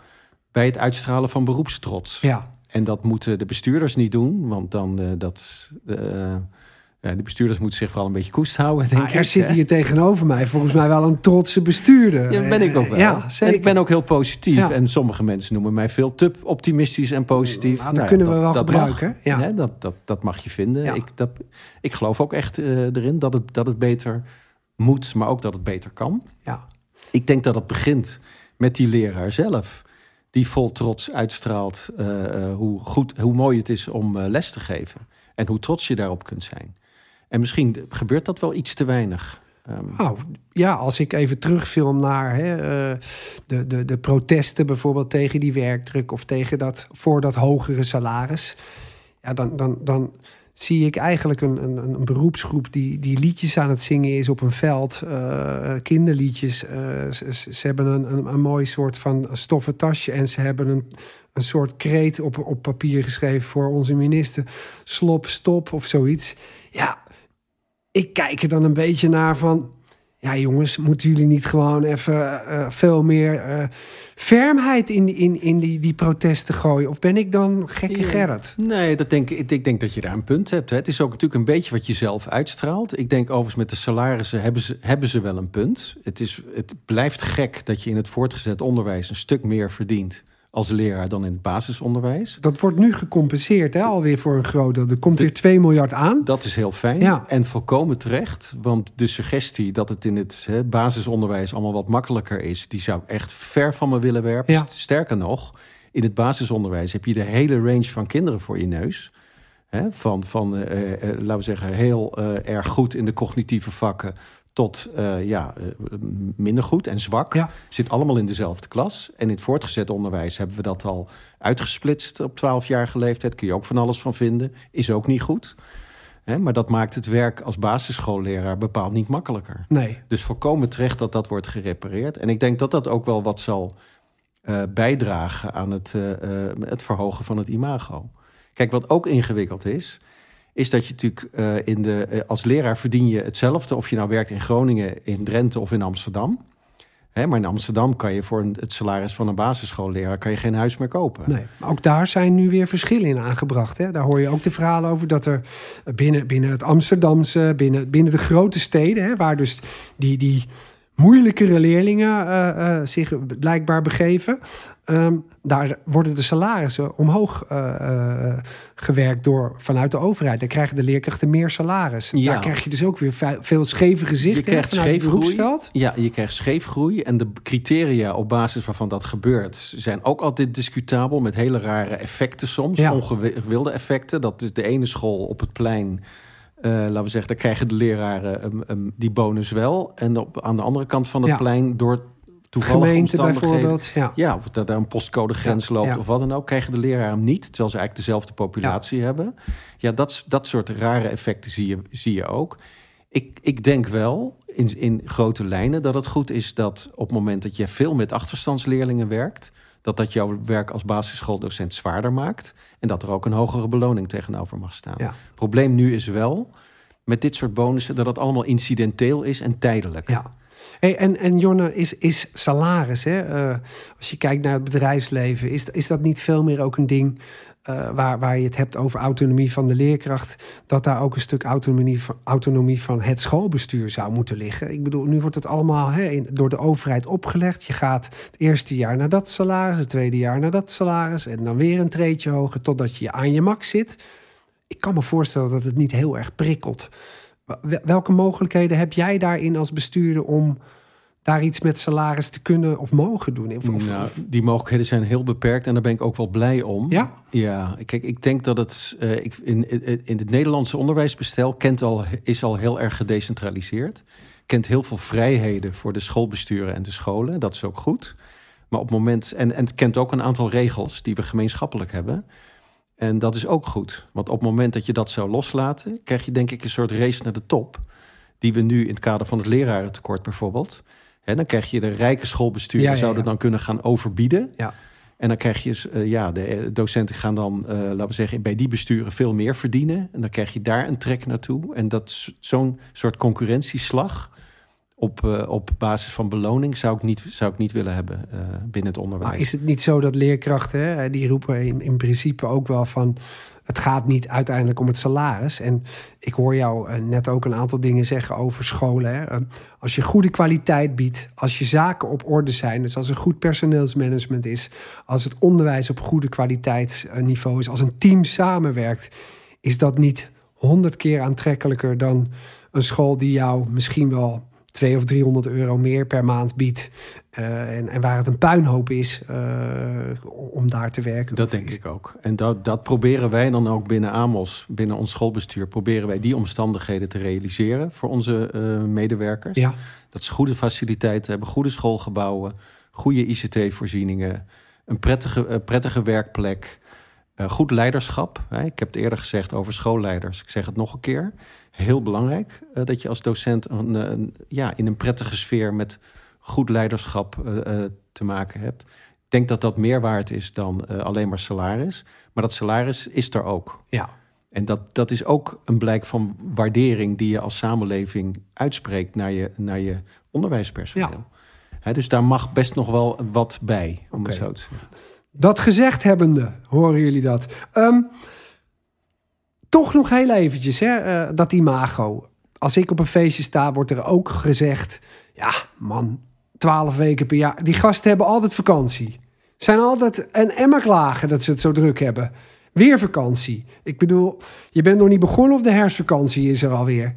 bij het uitstralen van beroepstrots. Ja, En dat moeten de bestuurders niet doen, want dan eh, dat. Ja, de bestuurders moeten zich vooral een beetje koest houden, denk ik. er zit hier tegenover mij volgens mij wel een trotse bestuurder. Ja, dat ben ik ook wel. Ja, en ik ben ook heel positief. Ja. En sommige mensen noemen mij veel te optimistisch en positief. Nou, dat Nou kunnen we wel gebruiken, ja. Hè, dat, dat, dat mag je vinden. Ik, dat, ik geloof ook echt eh, erin dat het, dat het beter moet, maar ook dat het beter kan. Ja. Ik denk dat het begint met die leraar zelf. Die vol trots uitstraalt eh, eh, hoe, goed, hoe mooi het is om les te geven. En hoe trots je daarop kunt zijn. En misschien gebeurt dat wel iets te weinig. Nou, ja, als ik even terugfilm naar hè, eh, de, de, de protesten bijvoorbeeld tegen die werkdruk of tegen dat, voor dat hogere salaris. Ja, dan, dan, dan zie ik eigenlijk een, een, een beroepsgroep die, die liedjes aan het zingen is op een veld. eh, kinderliedjes. eh, ze hebben een, een, een mooi soort van stoffen tasje en ze hebben een, een soort kreet op, op papier geschreven voor onze minister. Slop, stop of zoiets. Ja, ik kijk er dan een beetje naar van... Ja, jongens, moeten jullie niet gewoon even eh, veel meer eh, fermheid in, in, in die, die protesten gooien? Of ben ik dan gekke Ja. Gerrit? Nee, dat denk ik, ik denk dat je daar een punt hebt. Hè. Het is ook natuurlijk een beetje wat je zelf uitstraalt. Ik denk overigens met de salarissen hebben ze, hebben ze wel een punt. Het, is, het blijft gek dat je in het voortgezet onderwijs... een stuk meer verdient als leraar dan in het basisonderwijs. Dat wordt nu gecompenseerd, hè, alweer voor een groot deel. Er komt weer 2 miljard aan. Dat is heel fijn Ja. en volkomen terecht. Want de suggestie dat het in het hè, basisonderwijs allemaal wat makkelijker is... die zou ik echt ver van me willen werpen. Ja. Sterker nog, in het basisonderwijs heb je de hele range van kinderen voor je neus. Hè, van, van eh, eh, eh, laten we zeggen, heel erg goed in de cognitieve vakken... tot eh, ja, eh, minder goed en zwak. Ja. Zit allemaal in dezelfde klas. En in het voortgezet onderwijs hebben we dat al uitgesplitst op 12-jarige leeftijd. Kun je ook van alles van vinden. Is ook niet goed. Hè, maar dat maakt het werk als basisschoolleraar bepaald niet makkelijker. Nee. Dus volkomen terecht dat dat wordt gerepareerd. En ik denk dat dat ook wel wat zal uh, bijdragen aan het, uh, het verhogen van het imago. Kijk, wat ook ingewikkeld is, is dat je natuurlijk in de, als leraar verdien je hetzelfde of je nou werkt in Groningen, in Drenthe of in Amsterdam. Hè, maar in Amsterdam kan je voor het salaris van een basisschoolleraar kan je geen huis meer kopen. Nee, maar ook daar zijn nu weer verschillen in aangebracht. Hè? Daar hoor je ook de verhalen over dat er binnen, binnen het Amsterdamse, binnen, binnen de grote steden, hè, waar dus die, die moeilijkere leerlingen uh, zich blijkbaar begeven. Um, daar worden de salarissen omhoog uh, gewerkt door vanuit de overheid. Daar krijgen de leerkrachten meer salaris. Ja. Daar krijg je dus ook weer veel scheve gezichten je krijgt vanuit scheefgroei. Ja, je krijgt scheefgroei. En de criteria op basis waarvan dat gebeurt... zijn ook altijd discutabel met hele rare effecten soms. Ja. Ongewilde effecten. Dat is de ene school op het plein... Uh, laten we zeggen, daar krijgen de leraren um, um, die bonus wel. En op, aan de andere kant van het ja. plein, door toevallige Gemeente bijvoorbeeld. Ja. ja, of dat er een postcodegrens ja, loopt ja. of wat dan ook, krijgen de leraren hem niet, terwijl ze eigenlijk dezelfde populatie hebben. Ja, dat, dat soort rare effecten zie je, zie je ook. Ik, ik denk wel in, in grote lijnen dat het goed is dat op het moment dat je veel met achterstandsleerlingen werkt, dat dat jouw werk als basisschooldocent zwaarder maakt. En dat er ook een hogere beloning tegenover mag staan. Ja. Probleem nu is wel, met dit soort bonussen, dat het allemaal incidenteel is en tijdelijk. Ja. En, en Jonne, is, is salaris, hè? Uh, als je kijkt naar het bedrijfsleven, is, is dat niet veel meer ook een ding uh, waar, waar je het hebt over autonomie van de leerkracht, dat daar ook een stuk autonomie van, autonomie van het schoolbestuur zou moeten liggen. Ik bedoel, nu wordt het allemaal hè, door de overheid opgelegd. Je gaat het eerste jaar naar dat salaris, het tweede jaar naar dat salaris en dan weer een treetje hoger totdat je aan je max zit. Ik kan me voorstellen dat het niet heel erg prikkelt. Welke mogelijkheden heb jij daarin als bestuurder om daar iets met salaris te kunnen of mogen doen? Of, of, nou, die mogelijkheden zijn heel beperkt en daar ben ik ook wel blij om. Ja? Ja, kijk, ik denk dat het uh, ik, in, in, het Nederlandse onderwijsbestel kent al, is al heel erg gedecentraliseerd. Kent heel veel vrijheden voor de schoolbesturen en de scholen. Dat is ook goed. Maar op het moment, en, en het kent ook een aantal regels die we gemeenschappelijk hebben. En dat is ook goed. Want op het moment dat je dat zou loslaten, krijg je denk ik een soort race naar de top. Die we nu in het kader van het lerarentekort bijvoorbeeld. Hè, dan krijg je de rijke schoolbesturen Ja, ja, zouden dan kunnen gaan overbieden. Ja. En dan krijg je, eh, ja, de docenten gaan dan, eh, laten we zeggen, bij die besturen veel meer verdienen. En dan krijg je daar een trek naartoe. En dat is zo'n soort concurrentieslag op, eh, op basis van beloning zou ik niet, zou ik niet willen hebben eh, binnen het onderwijs. Maar is het niet zo dat leerkrachten, die roepen in, in principe ook wel van... het gaat niet uiteindelijk om het salaris. En ik hoor jou eh, net ook een aantal dingen zeggen over scholen. Hè. Als je goede kwaliteit biedt, als je zaken op orde zijn... dus als er goed personeelsmanagement is... als het onderwijs op goede kwaliteitsniveau is... als een team samenwerkt, is dat niet honderd keer aantrekkelijker... dan een school die jou misschien wel 200 of 300 euro meer per maand biedt. Uh, en, en, waar het een puinhoop is uh, om daar te werken. Dat denk ik ook. En dat, dat proberen wij dan ook binnen AMOS, binnen ons schoolbestuur, proberen wij die omstandigheden te realiseren voor onze uh, medewerkers. Ja. Dat ze goede faciliteiten hebben, goede schoolgebouwen, goede ICT-voorzieningen, een prettige, prettige werkplek, goed leiderschap. Ik heb het eerder gezegd over schoolleiders. Ik zeg het nog een keer heel belangrijk. Uh, dat je als docent een, een, ja, in een prettige sfeer met goed leiderschap uh, te maken hebt. Ik denk dat dat meer waard is dan alleen maar salaris. Maar dat salaris is er ook. Ja. En dat, dat is ook een blijk van waardering die je als samenleving uitspreekt naar je, naar je onderwijspersoneel. Ja. Dus daar mag best nog wel wat bij, om het zo te zeggen. Dat gezegd hebbende, horen jullie dat? Um, toch nog heel eventjes, hè, uh, dat imago. Als ik op een feestje sta, wordt er ook gezegd... ja, man, twaalf weken per jaar. Die gasten hebben altijd vakantie. Zijn altijd een emmer klagen dat ze het zo druk hebben. Weer vakantie. Ik bedoel, je bent nog niet begonnen of de herfstvakantie is er alweer.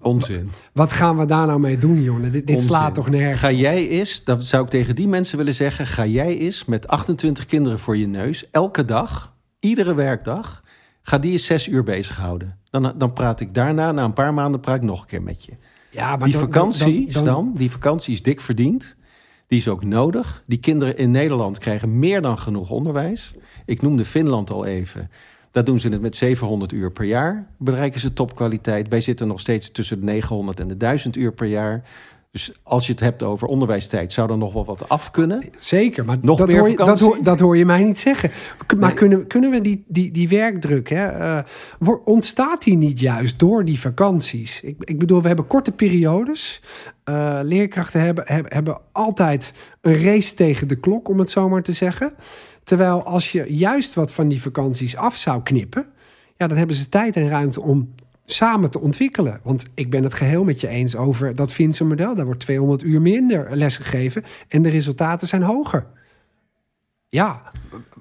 Onzin. Wat gaan we daar nou mee doen, jongen? Dit, dit slaat toch nergens Ga jij eens, dat zou ik tegen die mensen willen zeggen... ga jij eens met 28 kinderen voor je neus... elke dag, iedere werkdag... ga die eens zes uur bezighouden. Dan, dan praat ik daarna, na een paar maanden... praat ik nog een keer met je. Ja, maar Die dan- vakantie, dan- dan- Stan, die vakantie is dik verdiend. Die is ook nodig. Die kinderen in Nederland krijgen meer dan genoeg onderwijs. Ik noemde Finland al even. Daar doen ze het met 700 uur per jaar. Bereiken ze topkwaliteit. Wij zitten nog steeds tussen de 900 en de 1000 uur per jaar. Dus als je het hebt over onderwijstijd, zou er nog wel wat af kunnen. Zeker, maar nog dat, meer hoor je, dat, hoor, dat hoor je mij niet zeggen. Maar kunnen, kunnen we die, die, die werkdruk, hè, uh, ontstaat die niet juist door die vakanties? Ik, ik bedoel, we hebben korte periodes. Uh, leerkrachten hebben, hebben, hebben altijd een race tegen de klok, om het zo maar te zeggen. Terwijl als je juist wat van die vakanties af zou knippen, ja, dan hebben ze tijd en ruimte om samen te ontwikkelen. Want ik ben het geheel met je eens over dat Finse model. Daar wordt 200 uur minder lesgegeven en de resultaten zijn hoger. Ja,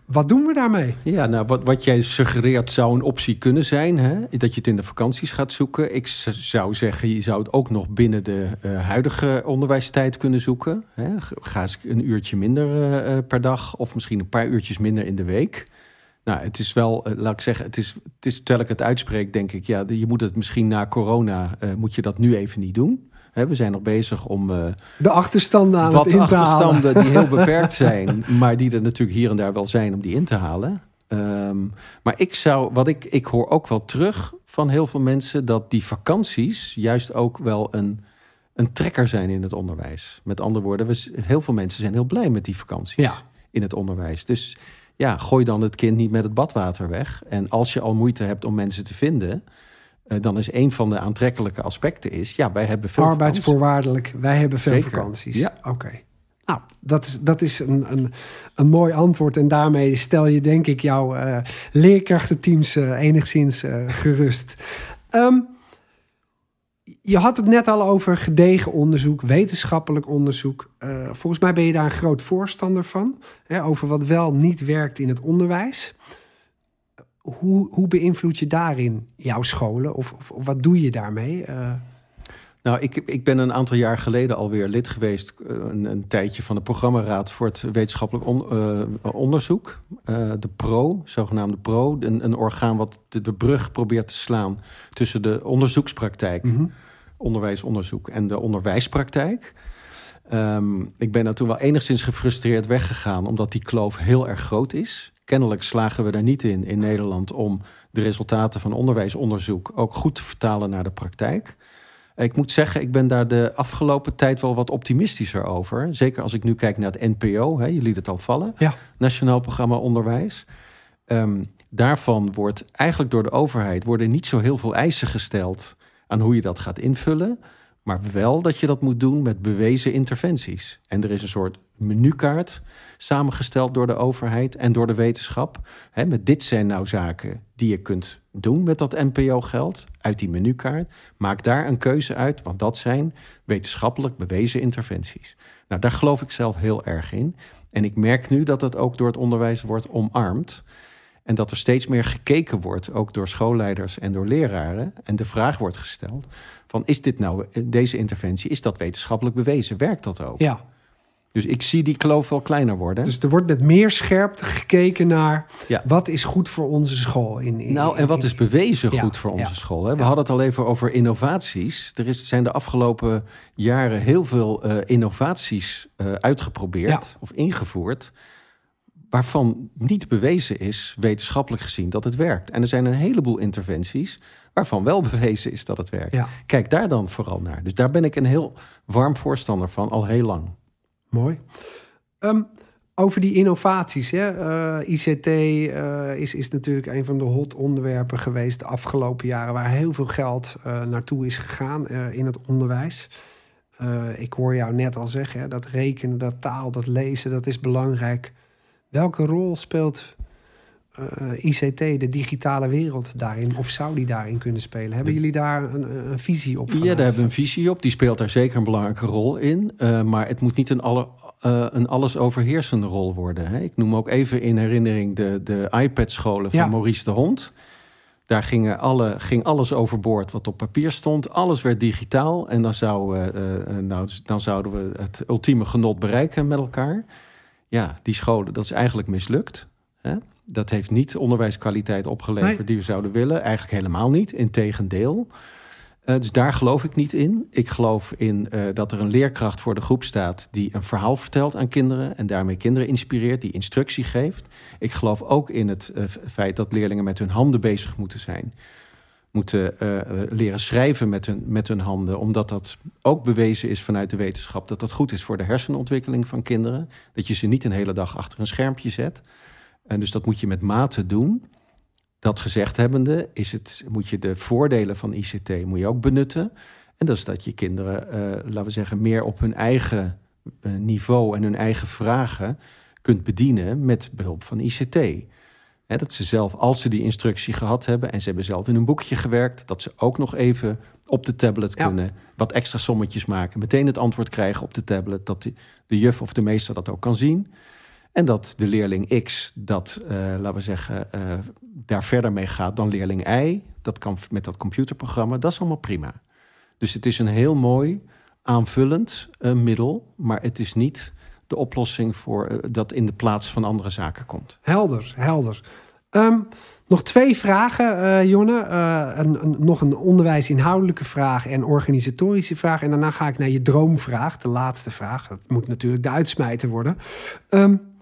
wat doen we daarmee? Ja, nou, wat, wat jij suggereert zou een optie kunnen zijn. Hè? Dat je het in de vakanties gaat zoeken. Ik zou zeggen, je zou het ook nog binnen de uh, huidige onderwijstijd kunnen zoeken. Hè? Ga eens een uurtje minder uh, per dag of misschien een paar uurtjes minder in de week. Nou, het is wel, laat ik zeggen, het is, het is terwijl ik het uitspreek, denk ik, ja, je moet het misschien na corona, moet je dat nu even niet doen we zijn nog bezig om. Uh, de achterstanden aan wat het in achterstanden die heel *laughs* beperkt zijn, maar die er natuurlijk hier en daar wel zijn om die in te halen. Um, maar ik zou, wat ik, ik hoor ook wel terug van heel veel mensen dat die vakanties juist ook wel een, een trekker zijn in het onderwijs. Met andere woorden, we, heel veel mensen zijn heel blij met die vakanties ja. in het onderwijs. Dus ja, gooi dan het kind niet met het badwater weg. En als je al moeite hebt om mensen te vinden, dan is een van de aantrekkelijke aspecten is, ja, wij hebben veel arbeidsvoorwaardelijk. Wij hebben veel vakanties. Ja, oké. Nou, dat is, dat is een, een, een mooi antwoord. En daarmee stel je, denk ik, jouw uh, leerkrachtenteams uh, enigszins gerust. Um, je had het net al over gedegen onderzoek, wetenschappelijk onderzoek. volgens mij ben je daar een groot voorstander van. Hè, over wat wel niet werkt in het onderwijs hoe, hoe beïnvloed je daarin jouw scholen? Of, of, wat doe je daarmee? Uh... Nou, ik, ik ben een aantal jaar geleden alweer lid geweest, eh, een, een tijdje van de programmaraad voor het wetenschappelijk on, uh, onderzoek. Uh, de PRO, zogenaamde PRO, een, een orgaan wat de, de, brug probeert te slaan tussen de onderzoekspraktijk, mm -hmm. onderwijsonderzoek en de onderwijspraktijk. Um, ik ben daar toen wel enigszins gefrustreerd weggegaan, omdat die kloof heel erg groot is. Kennelijk slagen we er niet in in Nederland om de resultaten van onderwijsonderzoek ook goed te vertalen naar de praktijk. Ik moet zeggen, ik ben daar de afgelopen tijd wel wat optimistischer over. Zeker als ik nu kijk naar het NPO, hè, je liet het al vallen, ja. Nationaal Programma Onderwijs. Um, daarvan wordt eigenlijk door de overheid worden niet zo heel veel eisen gesteld aan hoe je dat gaat invullen. Maar wel dat je dat moet doen met bewezen interventies. En er is een soort menukaart samengesteld door de overheid en door de wetenschap. Met dit zijn nou zaken die je kunt doen met dat NPO-geld uit die menukaart. Maak daar een keuze uit, want dat zijn wetenschappelijk bewezen interventies. Nou, daar geloof ik zelf heel erg in. En ik merk nu dat dat ook door het onderwijs wordt omarmd. En dat er steeds meer gekeken wordt, ook door schoolleiders en door leraren. En de vraag wordt gesteld: van is dit nou, deze interventie, is dat wetenschappelijk bewezen? Werkt dat ook? Ja. Dus ik zie die kloof wel kleiner worden. Dus er wordt met meer scherpte gekeken naar wat is goed voor onze school. In, in nou, en wat is bewezen goed voor onze school? Hè? We hadden het al even over innovaties. Er is, zijn de afgelopen jaren heel veel uh, innovaties uh, uitgeprobeerd of ingevoerd. Waarvan niet bewezen is, wetenschappelijk gezien, dat het werkt. En er zijn een heleboel interventies waarvan wel bewezen is dat het werkt. Kijk daar dan vooral naar. Dus daar ben ik een heel warm voorstander van, al heel lang. Mooi. Ehm, over die innovaties. Hè? Eh, ICT eh, is, is natuurlijk een van de hot onderwerpen geweest de afgelopen jaren, waar heel veel geld uh, naartoe is gegaan in het onderwijs. ik hoor jou net al zeggen, hè, dat rekenen, dat taal, dat lezen, dat is belangrijk. Welke rol speelt ICT, de digitale wereld, daarin? Of zou die daarin kunnen spelen? Hebben jullie daar een, een visie op? Ja, daar hebben we een visie op. Die speelt daar zeker een belangrijke rol in. Uh, maar het moet niet een, alle, uh, een alles overheersende rol worden. Hè? Ik noem ook even in herinnering de, de iPad-scholen van ja. Maurice de Hond. Daar gingen alle, ging alles overboord wat op papier stond. Alles werd digitaal. En dan, zou, nou, dan zouden we het ultieme genot bereiken met elkaar. Ja, die scholen, dat is eigenlijk mislukt. Hè? Dat heeft niet onderwijskwaliteit opgeleverd nee. die we zouden willen. Eigenlijk helemaal niet. Integendeel. Uh, dus daar geloof ik niet in. Ik geloof in uh, dat er een leerkracht voor de groep staat die een verhaal vertelt aan kinderen en daarmee kinderen inspireert, die instructie geeft. Ik geloof ook in het uh, feit dat leerlingen met hun handen bezig moeten zijn. Moeten leren schrijven met hun, met hun handen, omdat dat ook bewezen is vanuit de wetenschap dat dat goed is voor de hersenontwikkeling van kinderen. Dat je ze niet een hele dag achter een schermpje zet. En dus dat moet je met mate doen. Dat gezegd hebbende, is het, moet je de voordelen van ICT moet je ook benutten. En dat is dat je kinderen, uh, laten we zeggen, meer op hun eigen uh, niveau en hun eigen vragen kunt bedienen met behulp van ICT. He, dat ze zelf, als ze die instructie gehad hebben en ze hebben zelf in een boekje gewerkt, dat ze ook nog even op de tablet ja. kunnen wat extra sommetjes maken, meteen het antwoord krijgen op de tablet, dat de, de juf of de meester dat ook kan zien. En dat de leerling X dat, uh, laten we zeggen, uh, daar verder mee gaat dan leerling Y. Dat kan met dat computerprogramma. Dat is allemaal prima. Dus het is een heel mooi aanvullend uh, middel. Maar het is niet de oplossing voor dat in de plaats van andere zaken komt. Helder, helder. Um, nog twee vragen, Jonne. Een, een, nog een onderwijsinhoudelijke vraag en organisatorische vraag. En daarna ga ik naar je droomvraag, de laatste vraag. Dat moet natuurlijk de uitsmijter worden. Um,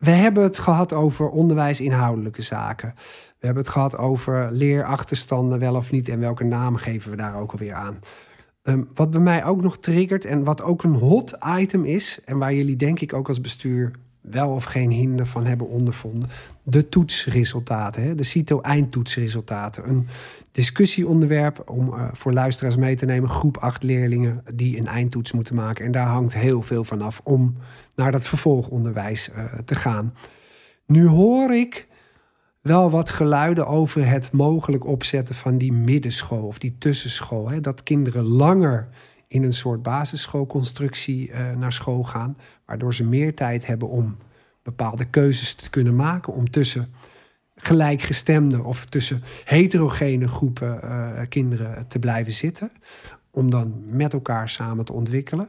we hebben het gehad over onderwijsinhoudelijke zaken. We hebben het gehad over leerachterstanden, wel of niet, en welke naam geven we daar ook alweer aan. Um, wat bij mij ook nog triggert en wat ook een hot item is, en waar jullie denk ik ook als bestuur wel of geen hinder van hebben ondervonden, de toetsresultaten, hè? de CITO-eindtoetsresultaten. Een discussieonderwerp om uh, voor luisteraars mee te nemen, groep acht leerlingen die een eindtoets moeten maken. En daar hangt heel veel van af om naar dat vervolgonderwijs uh, te gaan. Nu hoor ik wel wat geluiden over het mogelijk opzetten van die middenschool of die tussenschool. Hè? Dat kinderen langer in een soort basisschoolconstructie uh, naar school gaan, waardoor ze meer tijd hebben om bepaalde keuzes te kunnen maken, om tussen gelijkgestemde of tussen heterogene groepen uh, kinderen te blijven zitten, om dan met elkaar samen te ontwikkelen.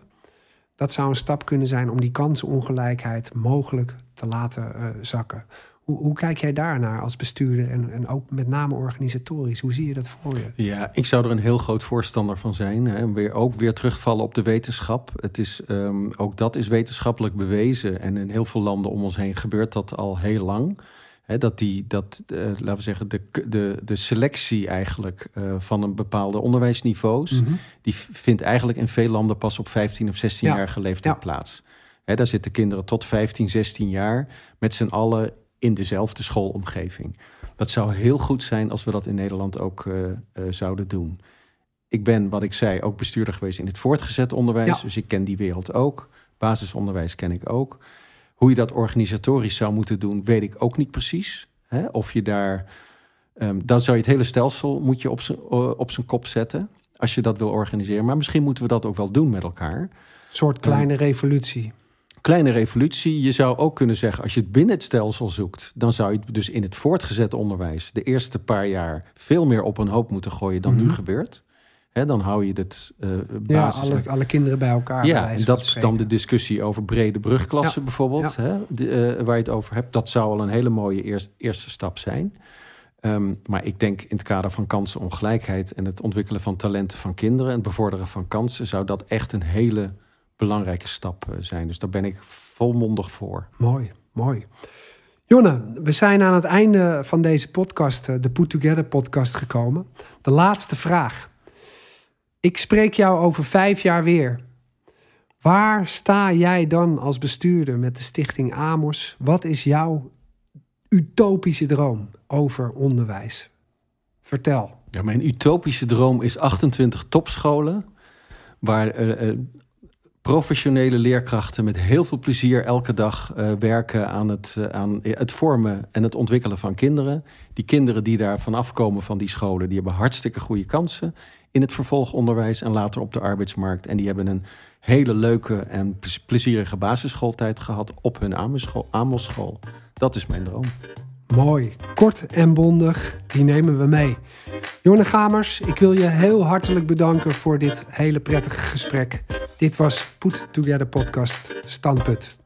Dat zou een stap kunnen zijn om die kansenongelijkheid mogelijk te laten uh, zakken. Hoe, hoe, kijk jij daarnaar als bestuurder en, en ook met name organisatorisch? Hoe zie je dat voor je? Ja, ik zou er een heel groot voorstander van zijn. Hè. Weer, ook weer terugvallen op de wetenschap. Het is, um, ook dat is wetenschappelijk bewezen. En in heel veel landen om ons heen gebeurt dat al heel lang. He, dat die, dat, uh, laten we zeggen, de, de, de selectie eigenlijk uh, van een bepaalde onderwijsniveaus, mm -hmm. die vindt eigenlijk in veel landen pas op 15 of 16 ja. jaar ja. plaats. He, daar zitten kinderen tot 15, 16 jaar met z'n allen in dezelfde schoolomgeving. Dat zou heel goed zijn als we dat in Nederland ook uh, zouden doen. Ik ben, wat ik zei, ook bestuurder geweest in het voortgezet onderwijs, ja. dus ik ken die wereld ook. Basisonderwijs ken ik ook. Hoe je dat organisatorisch zou moeten doen, weet ik ook niet precies. Hè? Of je daar. Um, dan zou je het hele stelsel moet je op zijn op zijn kop zetten. Als je dat wil organiseren. Maar misschien moeten we dat ook wel doen met elkaar. Een soort kleine um, revolutie. Kleine revolutie. Je zou ook kunnen zeggen, als je het binnen het stelsel zoekt, dan zou je dus in het voortgezet onderwijs de eerste paar jaar veel meer op een hoop moeten gooien dan mm -hmm. nu gebeurt. He, dan hou je het uh, basis... Ja, alle, alle, kinderen bij elkaar. Ja, en dat is dan de discussie over brede brugklassen ja. bijvoorbeeld. Ja. Hè, de, uh, waar je het over hebt. Dat zou al een hele mooie eerst, eerste stap zijn. Um, maar ik denk in het kader van kansenongelijkheid... en het ontwikkelen van talenten van kinderen... en het bevorderen van kansen... zou dat echt een hele belangrijke stap uh, zijn. Dus daar ben ik volmondig voor. Mooi, mooi. Jonne, we zijn aan het einde van deze podcast... de Put Together podcast gekomen. De laatste vraag... Ik spreek jou over vijf jaar weer. Waar sta jij dan als bestuurder met de stichting Amos? Wat is jouw utopische droom over onderwijs? Vertel. Ja, mijn utopische droom is 28 topscholen waar uh, professionele leerkrachten met heel veel plezier elke dag uh, werken aan het, aan het vormen en het ontwikkelen van kinderen. Die kinderen die daar vanaf komen van die scholen, die hebben hartstikke goede kansen in het vervolgonderwijs en later op de arbeidsmarkt. En die hebben een hele leuke en plezierige basisschooltijd gehad op hun Amos-school. Dat is mijn droom. Mooi, kort en bondig, die nemen we mee. Jonne Gamers, ik wil je heel hartelijk bedanken voor dit hele prettige gesprek. Dit was Put Together Podcast Standpunt.